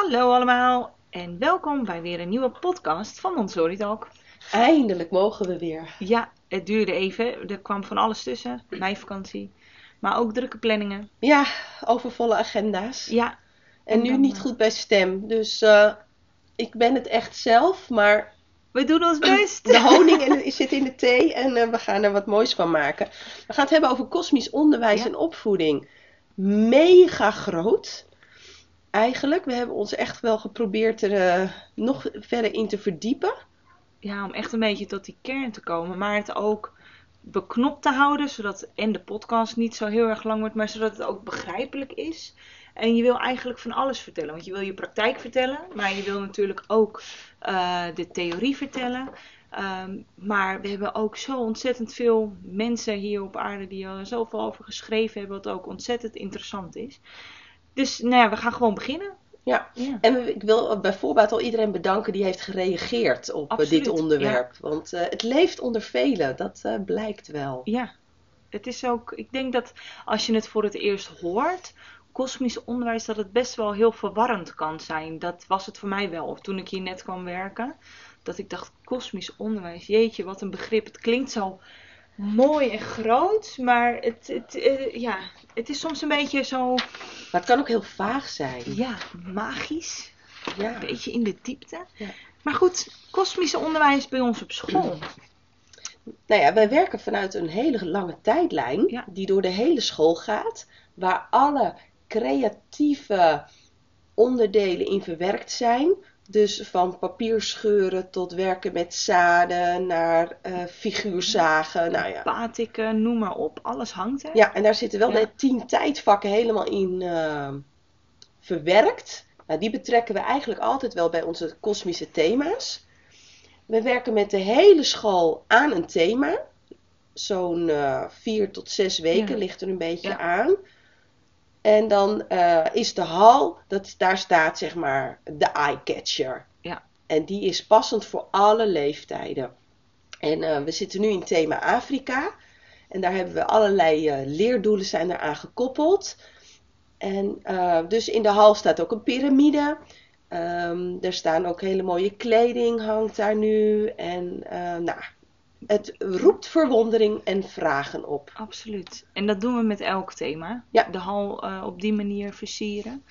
Hallo allemaal en welkom bij weer een nieuwe podcast van Montessori Talk. Eindelijk mogen we weer. Ja, het duurde even. Er kwam van alles tussen. Meivakantie. Maar ook drukke planningen. Ja, overvolle agenda's. Ja. En, nu dan, niet eh, goed bij stem. Dus eh, ik ben het echt zelf, maar We doen ons best. de honing en, zit in de thee en eh, we gaan er wat moois van maken. We gaan het hebben over kosmisch onderwijs Ja. en opvoeding. Mega groot. Eigenlijk, we hebben ons echt wel geprobeerd er eh, nog verder in te verdiepen. Ja, om echt een beetje tot die kern te komen. Maar het ook beknopt te houden. Zodat en de podcast niet zo heel erg lang wordt. Maar zodat het ook begrijpelijk is. En je wil eigenlijk van alles vertellen. Want je wil je praktijk vertellen. Maar je wil natuurlijk ook eh, de theorie vertellen. Ehm, maar we hebben ook zo ontzettend veel mensen hier op aarde die er zoveel over geschreven hebben. Wat ook ontzettend interessant is. Dus nou ja, we gaan gewoon beginnen. Ja, Ja. En ik wil bijvoorbeeld al iedereen bedanken die heeft gereageerd op eh, Absoluut, dit onderwerp. Want eh, het leeft onder velen, dat eh, blijkt wel. Ja, het is ook, ik denk dat als je het voor het eerst hoort, kosmisch onderwijs, dat het best wel heel verwarrend kan zijn. Dat was het voor mij wel, of toen ik hier net kwam werken, dat ik dacht, kosmisch onderwijs, jeetje, wat een begrip. Het klinkt zo mooi en groot, maar het, het, eh, ja, het is soms een beetje zo, Maar het kan ook heel vaag zijn. ja, magisch. Ja. Een beetje in de diepte. Ja. Maar goed, kosmische onderwijs bij ons op school. Nou ja, wij werken vanuit een hele lange tijdlijn Ja. die door de hele school gaat. Waar alle creatieve onderdelen in verwerkt zijn. Dus van papierscheuren tot werken met zaden naar eh, figuurzagen. Nou ja, Batiken, noem maar op, alles hangt er. Ja, en daar zitten wel Ja. de tien tijdvakken helemaal in eh, verwerkt. Nou, die betrekken we eigenlijk altijd wel bij onze kosmische thema's. We werken met de hele school aan een thema. Zo'n eh, vier tot zes weken Ja. ligt er een beetje Ja. aan. En dan eh, is de hal, dat, daar staat zeg maar de eye-catcher. Ja. En die is passend voor alle leeftijden. En eh, we zitten nu in thema Afrika. En daar hebben we allerlei eh, leerdoelen zijn eraan gekoppeld. En dus in de hal staat ook een piramide. Ehm, er staan ook hele mooie kleding, hangt daar nu. En nou, het roept verwondering en vragen op. Absoluut. En dat doen we met elk thema. Ja. De hal eh, op die manier versieren.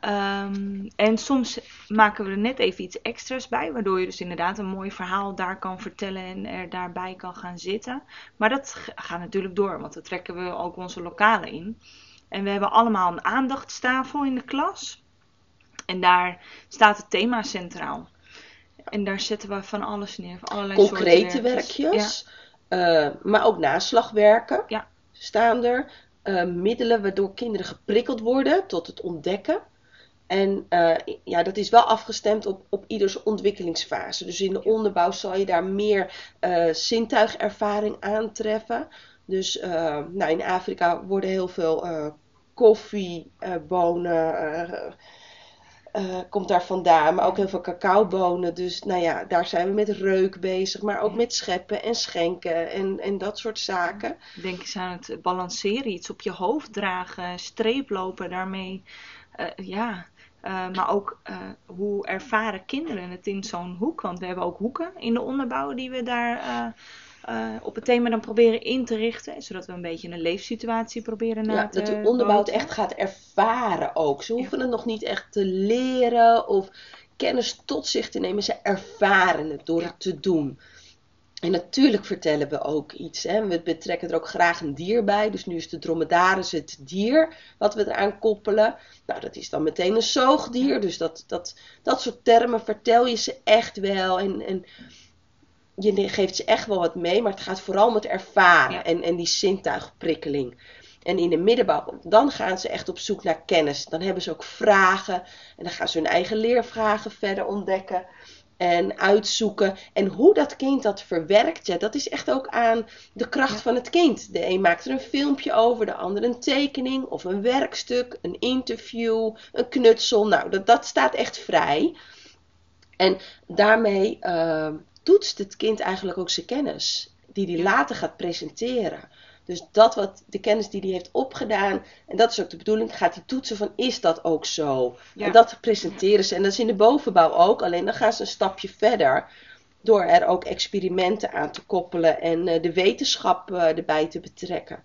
Ehm, en soms maken we er net even iets extra's bij, waardoor je dus inderdaad een mooi verhaal daar kan vertellen en er daarbij kan gaan zitten. Maar dat gaat natuurlijk door, want dan trekken we ook onze lokalen in. En we hebben allemaal een aandachtstafel in de klas. En daar staat het thema centraal. En daar zetten we van alles neer, van allerlei Concrete soorten werkjes. werkjes, eh, maar ook naslagwerken Ja. staan er. Eh, middelen waardoor kinderen geprikkeld worden tot het ontdekken. En eh, ja, dat is wel afgestemd op, op ieders ontwikkelingsfase. Dus in de onderbouw zal je daar meer zintuigervaring aantreffen. Dus nou, in Afrika worden heel veel eh, eh, komt daar vandaan. Maar ook heel veel cacaobonen. Dus nou ja, daar zijn we met reuk bezig. Maar ook Ja. met scheppen en schenken en, en dat soort zaken. Denk eens aan het balanceren, iets op je hoofd dragen, streeplopen daarmee. Eh, ja, Eh, maar ook hoe ervaren kinderen het in zo'n hoek? Want we hebben ook hoeken in de onderbouw die we daar eh, op het thema dan proberen in te richten. Zodat we een beetje een leefsituatie proberen na Ja, te dat de onderbouw echt gaat ervaren ook. Ze hoeven het nog niet echt te leren of kennis tot zich te nemen. Ze ervaren het door Ja. het te doen. En natuurlijk vertellen we ook iets. Hè. We betrekken er ook graag een dier bij. Dus nu is de dromedaris het dier wat we eraan koppelen. Nou, dat is dan meteen een zoogdier. Dus dat, dat, dat soort termen vertel je ze echt wel. En, en je geeft ze echt wel wat mee. Maar het gaat vooral om het ervaren Ja. en, en die zintuigprikkeling. En in de middenbouw, dan gaan ze echt op zoek naar kennis. Dan hebben ze ook vragen. En dan gaan ze hun eigen leervragen verder ontdekken en uitzoeken. En hoe dat kind dat verwerkt, ja, dat is echt ook aan de kracht Ja. van het kind. De een maakt er een filmpje over, de ander een tekening of een werkstuk, een interview, een knutsel. Nou, dat, dat staat echt vrij. En daarmee eh, toetst het kind eigenlijk ook zijn kennis, die hij later gaat presenteren. Dus dat wat de kennis die hij heeft opgedaan, en dat is ook de bedoeling, gaat hij toetsen van is dat ook zo? Ja. En dat presenteren ze. En dat is in de bovenbouw ook, alleen dan gaan ze een stapje verder. Door er ook experimenten aan te koppelen en eh, de wetenschap eh, erbij te betrekken.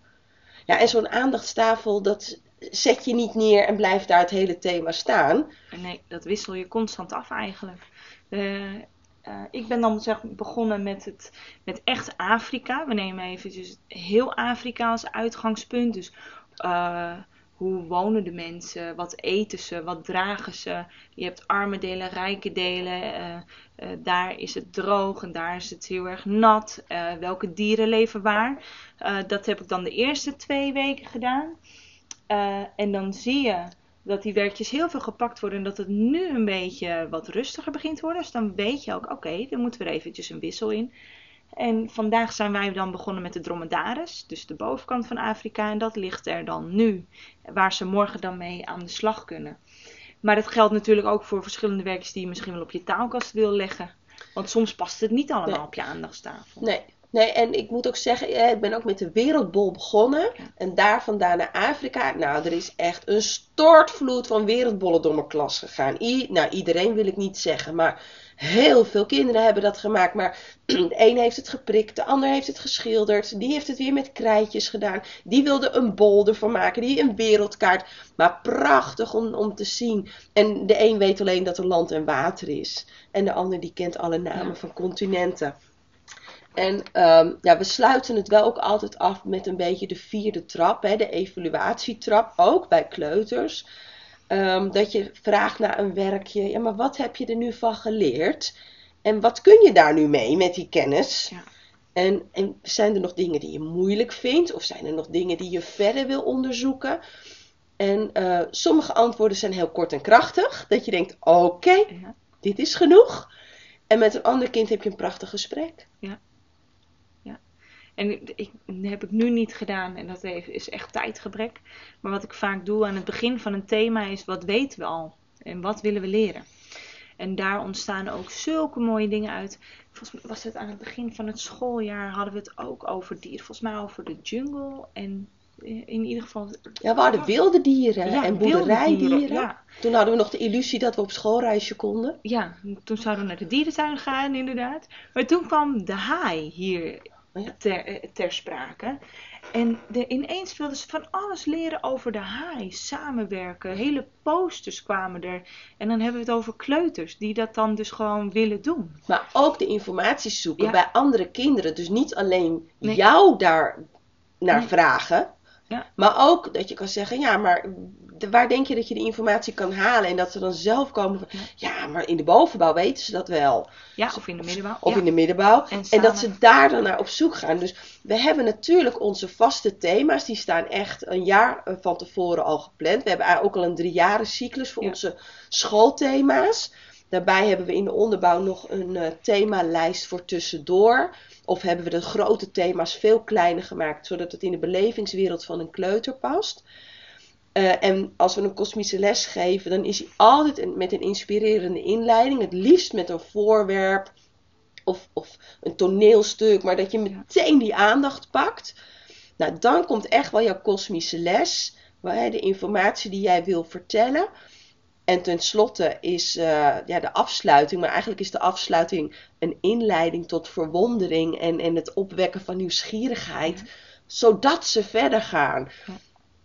Ja, en zo'n aandachtstafel, dat zet je niet neer en blijft daar het hele thema staan. Nee, dat wissel je constant af eigenlijk. Eh, eh, ik ben dan zeg, begonnen met, het, met echt Afrika. We nemen eventjes heel Afrika als uitgangspunt. Dus eh, hoe wonen de mensen? Wat eten ze? Wat dragen ze? Je hebt arme delen, rijke delen. eh, daar is het droog en daar is het heel erg nat. Welke dieren leven waar? Dat heb ik dan de eerste twee weken gedaan. En dan zie je dat die werkjes heel veel gepakt worden en dat het nu een beetje wat rustiger begint te worden. Dus dan weet je ook, oké, er moeten we er eventjes een wissel in. En vandaag zijn wij dan begonnen met de dromedaris, dus de bovenkant van Afrika. En dat ligt er dan nu, waar ze morgen dan mee aan de slag kunnen. Maar dat geldt natuurlijk ook voor verschillende werkjes die je misschien wel op je taalkast wil leggen. Want soms past het niet allemaal Nee. op je aandachtstafel. Nee. Nee, en ik moet ook zeggen, eh, ik ben ook met de Wereldbol begonnen. Ja. En daar vandaan naar Afrika. Nou, er is echt een stortvloed van wereldbollen door mijn klas gegaan. I, nou, iedereen wil ik niet zeggen, maar heel veel kinderen hebben dat gemaakt. Maar de een heeft het geprikt, de ander heeft het geschilderd. Die heeft het weer met krijtjes gedaan. Die wilde een bol ervan maken, die een wereldkaart. Maar prachtig om, om te zien. En de een weet alleen dat er land en water is. En de ander die kent alle namen Ja. van continenten. En ehm, ja, we sluiten het wel ook altijd af met een beetje de vierde trap, hè, de evaluatietrap, ook bij kleuters. Ehm, dat je vraagt naar een werkje, ja, maar wat heb je er nu van geleerd? En wat kun je daar nu mee met die kennis? Ja. En, en zijn er nog dingen die je moeilijk vindt? Of zijn er nog dingen die je verder wil onderzoeken? En eh, sommige antwoorden zijn heel kort en krachtig. Dat je denkt, oké, Ja. dit is genoeg. En met een ander kind heb je een prachtig gesprek. En ik, ik- heb ik nu niet gedaan en dat heeft- is echt tijdgebrek. Maar wat ik vaak doe aan het begin van een thema is wat weten we al en wat willen we leren. En daar ontstaan ook zulke mooie dingen uit. Volgens mij was het aan het begin van het schooljaar hadden we het ook over dieren. Volgens mij over de jungle en eh, in ieder geval... Ja, we hadden wilde dieren Ja, en boerderijdieren. dieren, Ja, Toen hadden we nog de illusie dat we op schoolreisje konden. ja, toen zouden we naar de dierentuin gaan inderdaad. Maar toen kwam de haai hier. Ter, eh, ter sprake. En de, ineens wilden ze van alles leren over de haai, samenwerken. Hele posters kwamen er. En dan hebben we het over kleuters die dat dan dus gewoon willen doen. Maar ook de informatie zoeken Ja. bij andere kinderen. Dus niet alleen Nee. jou daar naar Nee. vragen. Ja. Maar ook dat je kan zeggen, ja, maar de- waar denk je dat je de informatie kan halen? En dat ze dan zelf komen van, ja, maar in de bovenbouw weten ze dat wel. Ja, of in de middenbouw. Of ja. in de middenbouw. En dat ze daar dan naar op zoek gaan. Dus we hebben natuurlijk onze vaste thema's. Die staan echt een jaar eh, van tevoren al gepland. We hebben eigenlijk ook al een driejaren cyclus voor Ja. onze schoolthema's. Daarbij hebben we in de onderbouw nog een eh, themalijst voor tussendoor. Of hebben we de grote thema's veel kleiner gemaakt. Zodat het in de belevingswereld van een kleuter past. Eh, en als we een kosmische les geven, dan is hij altijd een- met een inspirerende inleiding. Het liefst met een voorwerp of, of een toneelstuk, maar dat je meteen die aandacht pakt. Nou, dan komt echt wel jouw kosmische les, de informatie die jij wil vertellen. En tenslotte is eh, ja, de afsluiting, maar eigenlijk is de afsluiting een inleiding tot verwondering en, en het opwekken van nieuwsgierigheid, zodat ze verder gaan. Ja.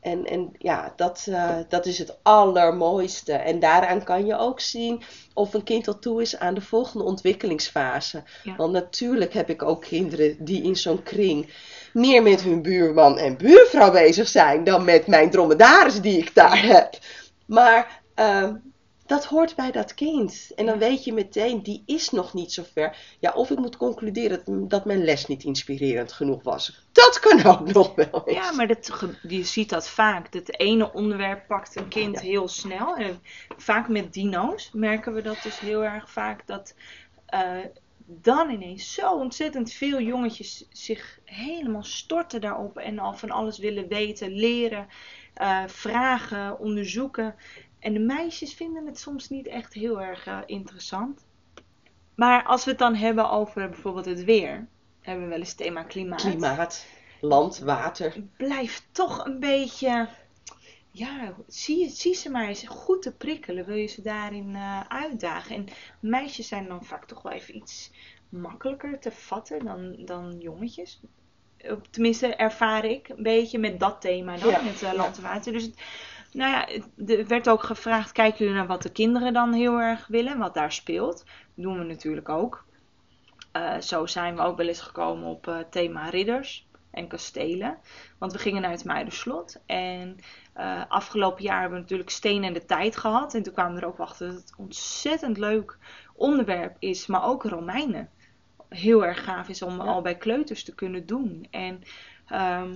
En, en ja, dat, eh, dat is het allermooiste. En daaraan kan je ook zien of een kind al toe is aan de volgende ontwikkelingsfase. Ja. Want natuurlijk heb ik ook kinderen die in zo'n kring meer met hun buurman en buurvrouw bezig zijn dan met mijn dromedaris die ik daar heb. Maar ehm, dat hoort bij dat kind. En dan weet je meteen, die is nog niet zo ver. Ja, of ik moet concluderen dat, mijn les niet inspirerend genoeg was. Dat kan ook nog wel eens. Ja, maar dat, je ziet dat vaak. Dat ene onderwerp pakt een kind Ja. heel snel. En vaak met dino's merken we dat dus heel erg vaak. Dat eh, dan ineens zo ontzettend veel jongetjes zich helemaal storten daarop. En al van alles willen weten, leren, eh, vragen, onderzoeken. En de meisjes vinden het soms niet echt heel erg eh, interessant. Maar als we het dan hebben over bijvoorbeeld het weer. Hebben we wel eens thema klimaat. Klimaat. land, water. blijft toch een beetje. Ja, zie, zie ze maar eens goed te prikkelen. Wil je ze daarin eh, uitdagen? En meisjes zijn dan vaak toch wel even iets makkelijker te vatten dan, dan jongetjes. Op- Tenminste, ervaar ik een beetje met dat thema dan, Ja, met eh, land en water. Dus het- nou ja, er werd ook gevraagd, kijken jullie naar wat de kinderen dan heel erg willen, wat daar speelt. Dat doen we natuurlijk ook. Eh, zo zijn we ook wel eens gekomen op eh, thema ridders en kastelen. Want we gingen naar het Muiderslot. En eh, afgelopen jaar hebben we natuurlijk Steen en de Tijd gehad. En toen kwamen we er ook achter dat het een ontzettend leuk onderwerp is. Maar ook Romeinen. Heel erg gaaf is om Ja. al bij kleuters te kunnen doen. En ehm,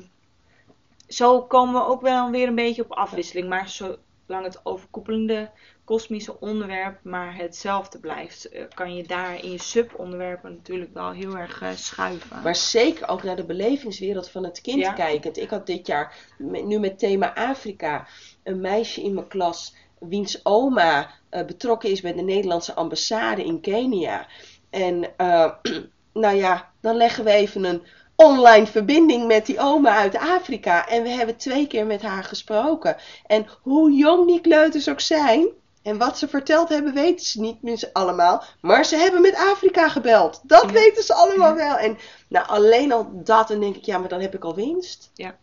zo komen we ook wel weer een beetje op afwisseling. Maar zolang het overkoepelende kosmische onderwerp maar hetzelfde blijft, eh, kan je daar in je subonderwerpen natuurlijk wel heel erg eh, schuiven. Maar zeker ook naar de belevingswereld van het kind Ja. kijkend. Ik had dit jaar, nu met thema Afrika, een meisje in mijn klas wiens oma eh, betrokken is bij de Nederlandse ambassade in Kenia. En nou ja, dan leggen we even een online verbinding met die oma uit Afrika. En we hebben twee keer met haar gesproken. En hoe jong die kleuters ook zijn. En wat ze verteld hebben, weten ze niet meer allemaal. Maar ze hebben met Afrika gebeld. Dat Ja. weten ze allemaal wel. En nou, alleen al dat, dan denk ik, ja, maar dan heb ik al winst. Ja.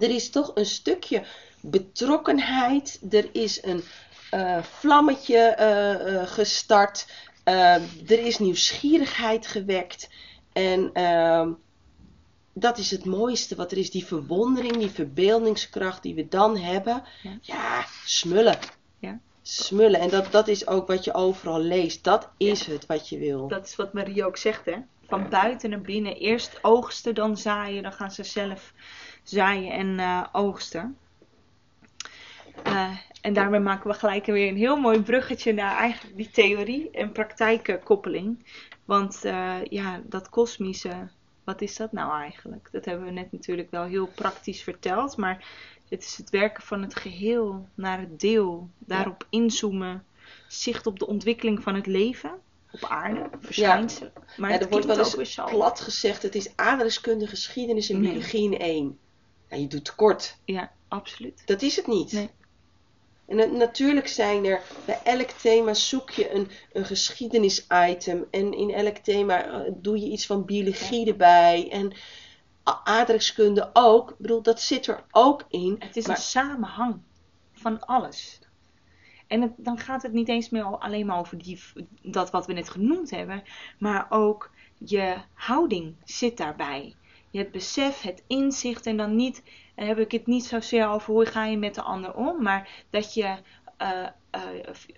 Er is toch een stukje betrokkenheid. Er is een eh, vlammetje eh, eh, gestart. Er is nieuwsgierigheid gewekt. En ehm, dat is het mooiste wat er is. Die verwondering, die verbeeldingskracht die we dan hebben. Ja. Ja, smullen. Ja. Smullen. En dat, dat is ook wat je overal leest. Dat is het wat je wil. Dat is wat Marie ook zegt, hè? Van buiten naar binnen. Eerst oogsten, dan zaaien. Dan gaan ze zelf zaaien en eh, oogsten. Eh, en daarmee maken we gelijk weer een heel mooi bruggetje naar eigenlijk die theorie en praktijkkoppeling. Want eh, ja, dat kosmische, wat is dat nou eigenlijk? Dat hebben we net natuurlijk wel heel praktisch verteld. Maar het is het werken van het geheel naar het deel. Daarop inzoomen. Zicht op de ontwikkeling van het leven op aarde, verschijnselen. Maar Ja, er wordt wel eens plat gezegd, het is aardrijkskunde, geschiedenis en Nee. biologie in één. Ja, je doet tekort. Ja, absoluut. Dat is het niet. Nee. En het- natuurlijk zijn er, bij elk thema zoek je een, een geschiedenis-item. En in elk thema eh, doe je iets van biologie erbij. En aardrijkskunde ook. Ik bedoel, dat zit er ook in. Het is Maar- een samenhang van alles. En het- dan gaat het niet eens meer al- alleen maar over die, dat wat we net genoemd hebben, maar ook je houding zit daarbij. Je het besef, het inzicht en dan niet, heb ik het niet zozeer over hoe ga je met de ander om, maar dat je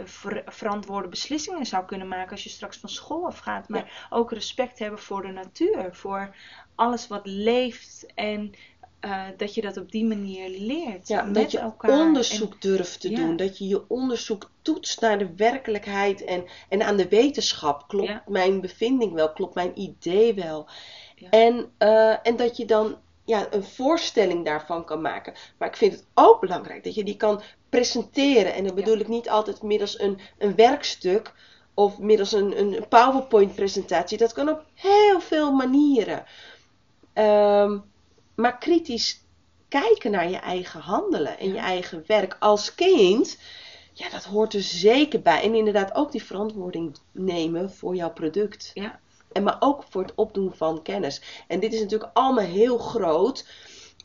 ver- verantwoorde beslissingen zou kunnen maken als je straks van school afgaat. Maar ook respect hebben voor de natuur, voor alles wat leeft en eh, dat je dat op die manier leert. Ja, met dat je elkaar. onderzoek durft te Ja. doen. Dat je je onderzoek toetst naar de werkelijkheid en, en aan de wetenschap. Klopt Ja. mijn bevinding wel? Klopt mijn idee wel? En, en dat je dan ja, een voorstelling daarvan kan maken. Maar ik vind het ook belangrijk dat je die kan presenteren. En dan bedoel ik niet altijd middels een, een werkstuk of middels een, een PowerPoint presentatie. Dat kan op heel veel manieren. Ehm, maar kritisch kijken naar je eigen handelen en Ja. je eigen werk als kind. Ja, dat hoort er zeker bij. En inderdaad ook die verantwoording nemen voor jouw product. Ja. En maar ook voor het opdoen van kennis. En dit is natuurlijk allemaal heel groot.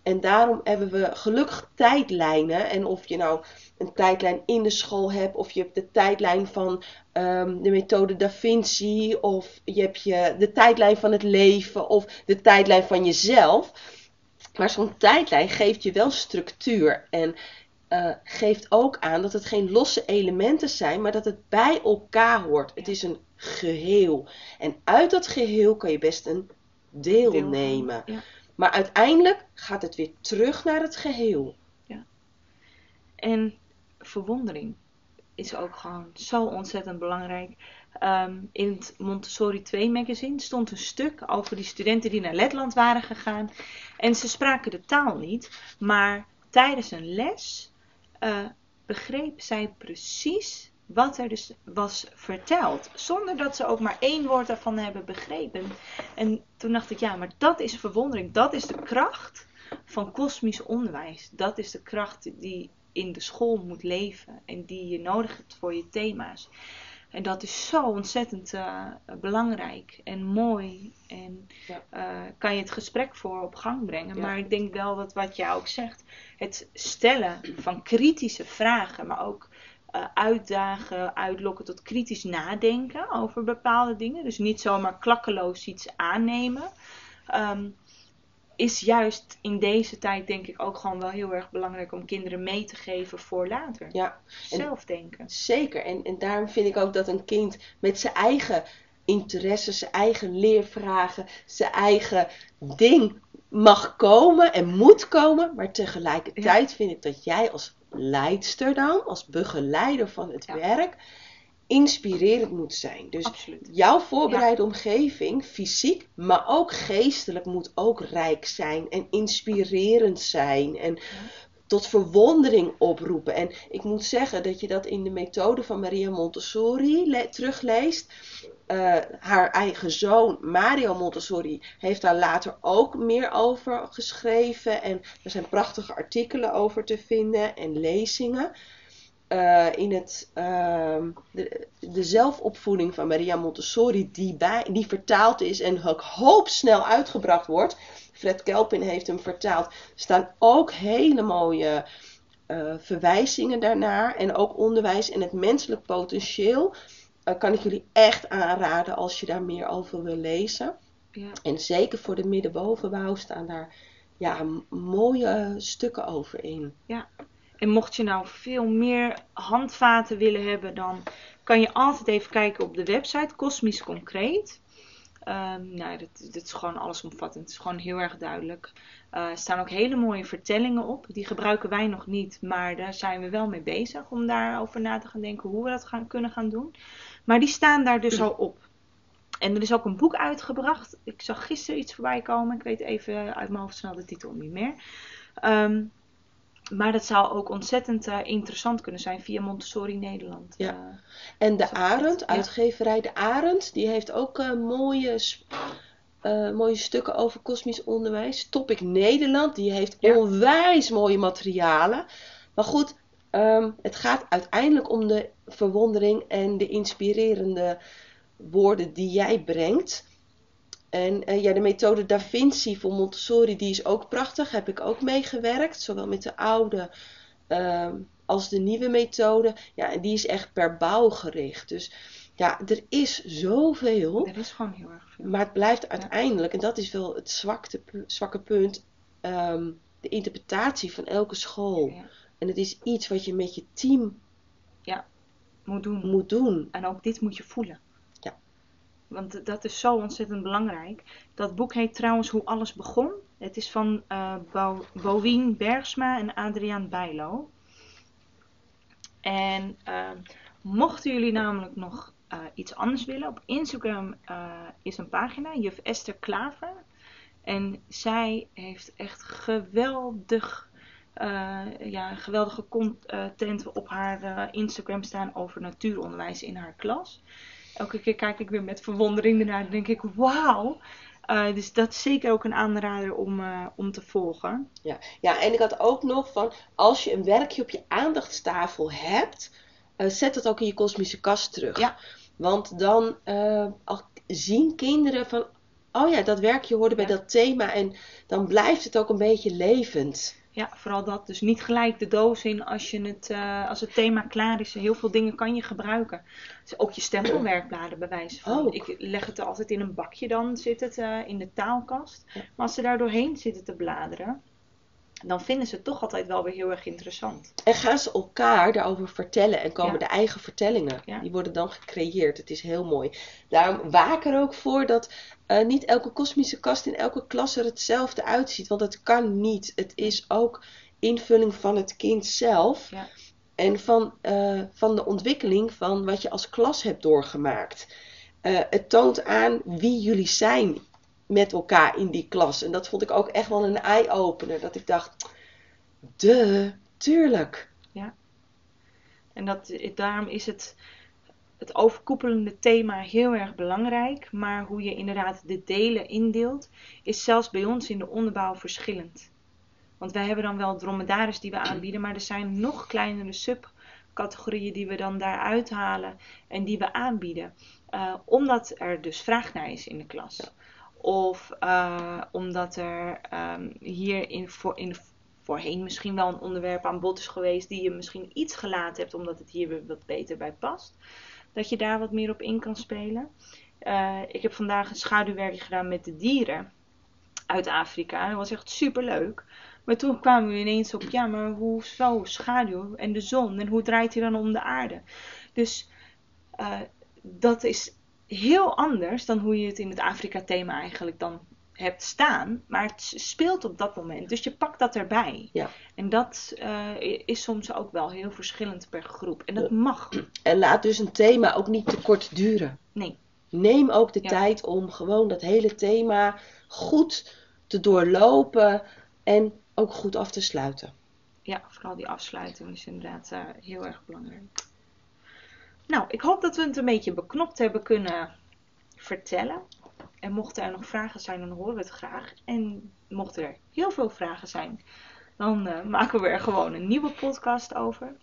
En daarom hebben we gelukkig tijdlijnen. En of je nou een tijdlijn in de school hebt, of je hebt de tijdlijn van ehm, de methode Da Vinci, of je hebt je, de tijdlijn van het leven, of de tijdlijn van jezelf. Maar zo'n tijdlijn geeft je wel structuur. En eh, geeft ook aan dat het geen losse elementen zijn, maar dat het bij elkaar hoort. Het is een geheel. En uit dat geheel kan je best een deel, Deel- nemen. Ja. Maar uiteindelijk gaat het weer terug naar het geheel. En verwondering is ook gewoon zo ontzettend belangrijk. Ehm, in het Montessori 2 magazine stond een stuk over die studenten die naar Letland waren gegaan. En ze spraken de taal niet, maar tijdens een les eh, begreep zij precies wat er dus was verteld. Zonder dat ze ook maar één woord daarvan hebben begrepen. En toen dacht ik, ja, maar dat is verwondering. Dat is de kracht van kosmisch onderwijs. Dat is de kracht die in de school moet leven. En die je nodig hebt voor je thema's. En dat is zo ontzettend uh, belangrijk en mooi. En Ja. uh, kan je het gesprek voor op gang brengen. Ja. Maar ik denk wel dat wat jij ook zegt, het stellen van kritische vragen, maar ook uh, uitdagen, uitlokken tot kritisch nadenken over bepaalde dingen. Dus niet zomaar klakkeloos iets aannemen. Um, is juist in deze tijd denk ik ook gewoon wel heel erg belangrijk om kinderen mee te geven voor later. Ja, Zelf denken. zeker. En, en daarom vind ik ook dat een kind met zijn eigen interesses, zijn eigen leervragen, zijn eigen ding mag komen en moet komen. Maar tegelijkertijd vind ik dat jij als leidster dan, als begeleider van het Ja. werk, inspirerend moet zijn. Dus Absoluut. jouw voorbereide omgeving, fysiek, maar ook geestelijk, moet ook rijk zijn en inspirerend zijn. En tot verwondering oproepen. En ik moet zeggen dat je dat in de methode van Maria Montessori le- terugleest. Eh, haar eigen zoon Mario Montessori heeft daar later ook meer over geschreven. En er zijn prachtige artikelen over te vinden en lezingen. Eh, in het, ehm, de, de zelfopvoeding van Maria Montessori, die, bij, die vertaald is en ook hoop snel uitgebracht wordt. Fred Kelpin heeft hem vertaald. Er staan ook hele mooie eh, verwijzingen daarnaar. En ook onderwijs en het menselijk potentieel. eh, kan ik jullie echt aanraden als je daar meer over wil lezen. Ja. En zeker voor de middenbovenbouw staan daar ja, mooie stukken over in. En mocht je nou veel meer handvaten willen hebben, dan kan je altijd even kijken op de website Cosmisch Concreet. Ehm nou, dat, is gewoon allesomvattend. Het is gewoon heel erg duidelijk. Eh, er staan ook hele mooie vertellingen op. Die gebruiken wij nog niet, maar daar zijn we wel mee bezig om daarover na te gaan denken hoe we dat gaan, kunnen gaan doen. Maar die staan daar dus al op. En er is ook een boek uitgebracht. Ik zag gisteren iets voorbij komen. Ik weet even uit mijn hoofd snel de titel niet meer. Ehm, maar dat zou ook ontzettend eh, interessant kunnen zijn via Montessori Nederland. Ja. Eh, En de Arend, uitgeverij De Arend, die heeft ook eh, mooie, mooie stukken over kosmisch onderwijs. Topic Nederland, die heeft Ja. onwijs mooie materialen. Maar goed, ehm, het gaat uiteindelijk om de verwondering en de inspirerende woorden die jij brengt. En eh, ja, de methode Da Vinci voor Montessori, die is ook prachtig. Heb ik ook meegewerkt, zowel met de oude ehm, als de nieuwe methode. Ja, en die is echt per bouw gericht. Dus ja, er is zoveel. er is gewoon heel erg veel. Maar het blijft uiteindelijk, en dat is wel het zwakte, zwakke punt, ehm, de interpretatie van elke school. Ja. En het is iets wat je met je team Moet doen. moet doen. En ook dit moet je voelen. Want dat is zo ontzettend belangrijk. Dat boek heet trouwens Hoe alles begon. Het is van eh Bo Bowien Bergsma en Adriaan Bijlo. En eh, mochten jullie namelijk nog eh, iets anders willen, op Instagram eh, is een pagina, juf Esther Klaver. En zij heeft echt geweldig, eh, ja, geweldige content op haar eh, Instagram staan over natuuronderwijs in haar klas. Elke keer kijk ik weer met verwondering ernaar en denk ik, wauw. Eh, dus dat is zeker ook een aanrader om, eh, om te volgen. Ja. ja, en ik had ook nog van, als je een werkje op je aandachtstafel hebt, eh, zet het ook in je kosmische kast terug. Ja. Want dan zien kinderen van, oh ja, dat werkje hoorde bij Ja. dat thema. En dan blijft het ook een beetje levend. Ja, vooral dat. Dus niet gelijk de doos in als, je het, eh, als het thema klaar is. Heel veel dingen kan je gebruiken. Dus ook je stempelwerkbladen bij wijze van. Ook. Ik leg het er altijd in een bakje dan, zit het eh, in de taalkast. Ja. Maar als ze daar doorheen zitten te bladeren, dan vinden ze het toch altijd wel weer heel erg interessant. En gaan ze elkaar daarover vertellen en komen Ja. de eigen vertellingen. Ja. Die worden dan gecreëerd. Het is heel mooi. Daarom waak er ook voor dat eh, niet elke kosmische kast in elke klas er hetzelfde uitziet. Want dat kan niet. Het is ook invulling van het kind zelf. Ja. En van, eh, van de ontwikkeling van wat je als klas hebt doorgemaakt. Eh, het toont aan wie jullie zijn met elkaar in die klas. En dat vond ik ook echt wel een eye-opener. Dat ik dacht, de, tuurlijk. En dat, daarom is het, het overkoepelende thema heel erg belangrijk. Maar hoe je inderdaad de delen indeelt, is zelfs bij ons in de onderbouw verschillend. Want wij hebben dan wel dromedaris die we aanbieden, maar er zijn nog kleinere subcategorieën die we dan daaruit halen en die we aanbieden. Uh, omdat er dus vraag naar is in de klas. Of uh, omdat er um, hier in, voor, in voorheen misschien wel een onderwerp aan bod is geweest die je misschien iets gelaten hebt omdat het hier weer wat beter bij past. Dat je daar wat meer op in kan spelen. Uh, ik heb vandaag een schaduwwerk gedaan met de dieren uit Afrika. Dat was echt super leuk. Maar toen kwamen we ineens op, ja, maar hoe zo schaduw en de zon en hoe draait hij dan om de aarde? Dus uh, dat is heel anders dan hoe je het in het Afrika-thema eigenlijk dan hebt staan. Maar het speelt op dat moment. Dus je pakt dat erbij. Ja. En dat uh, is soms ook wel heel verschillend per groep. En dat mag. En laat dus een thema ook niet te kort duren. Nee. Neem ook de Ja. tijd om gewoon dat hele thema goed te doorlopen en ook goed af te sluiten. Ja, vooral die afsluiting is inderdaad eh, heel erg belangrijk. Nou, ik hoop dat we het een beetje beknopt hebben kunnen vertellen. En mochten er nog vragen zijn, dan horen we het graag. En mochten er heel veel vragen zijn, dan eh, maken we er gewoon een nieuwe podcast over.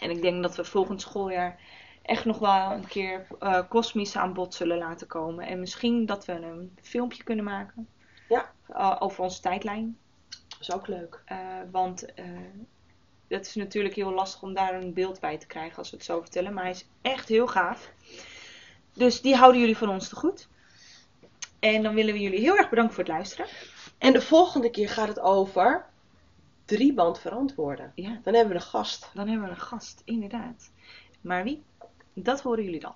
En ik denk dat we volgend schooljaar echt nog wel een keer eh kosmisch aan bod zullen laten komen. En misschien dat we een filmpje kunnen maken Ja. eh, over onze tijdlijn. Dat is ook leuk. Want het is natuurlijk heel lastig om daar een beeld bij te krijgen als we het zo vertellen. Maar hij is echt heel gaaf. Dus die houden jullie van ons te goed. En dan willen we jullie heel erg bedanken voor het luisteren. En de volgende keer gaat het over drieband verantwoorden. Ja, Dan hebben we een gast. dan hebben we een gast, inderdaad. Maar wie? Dat horen jullie dan.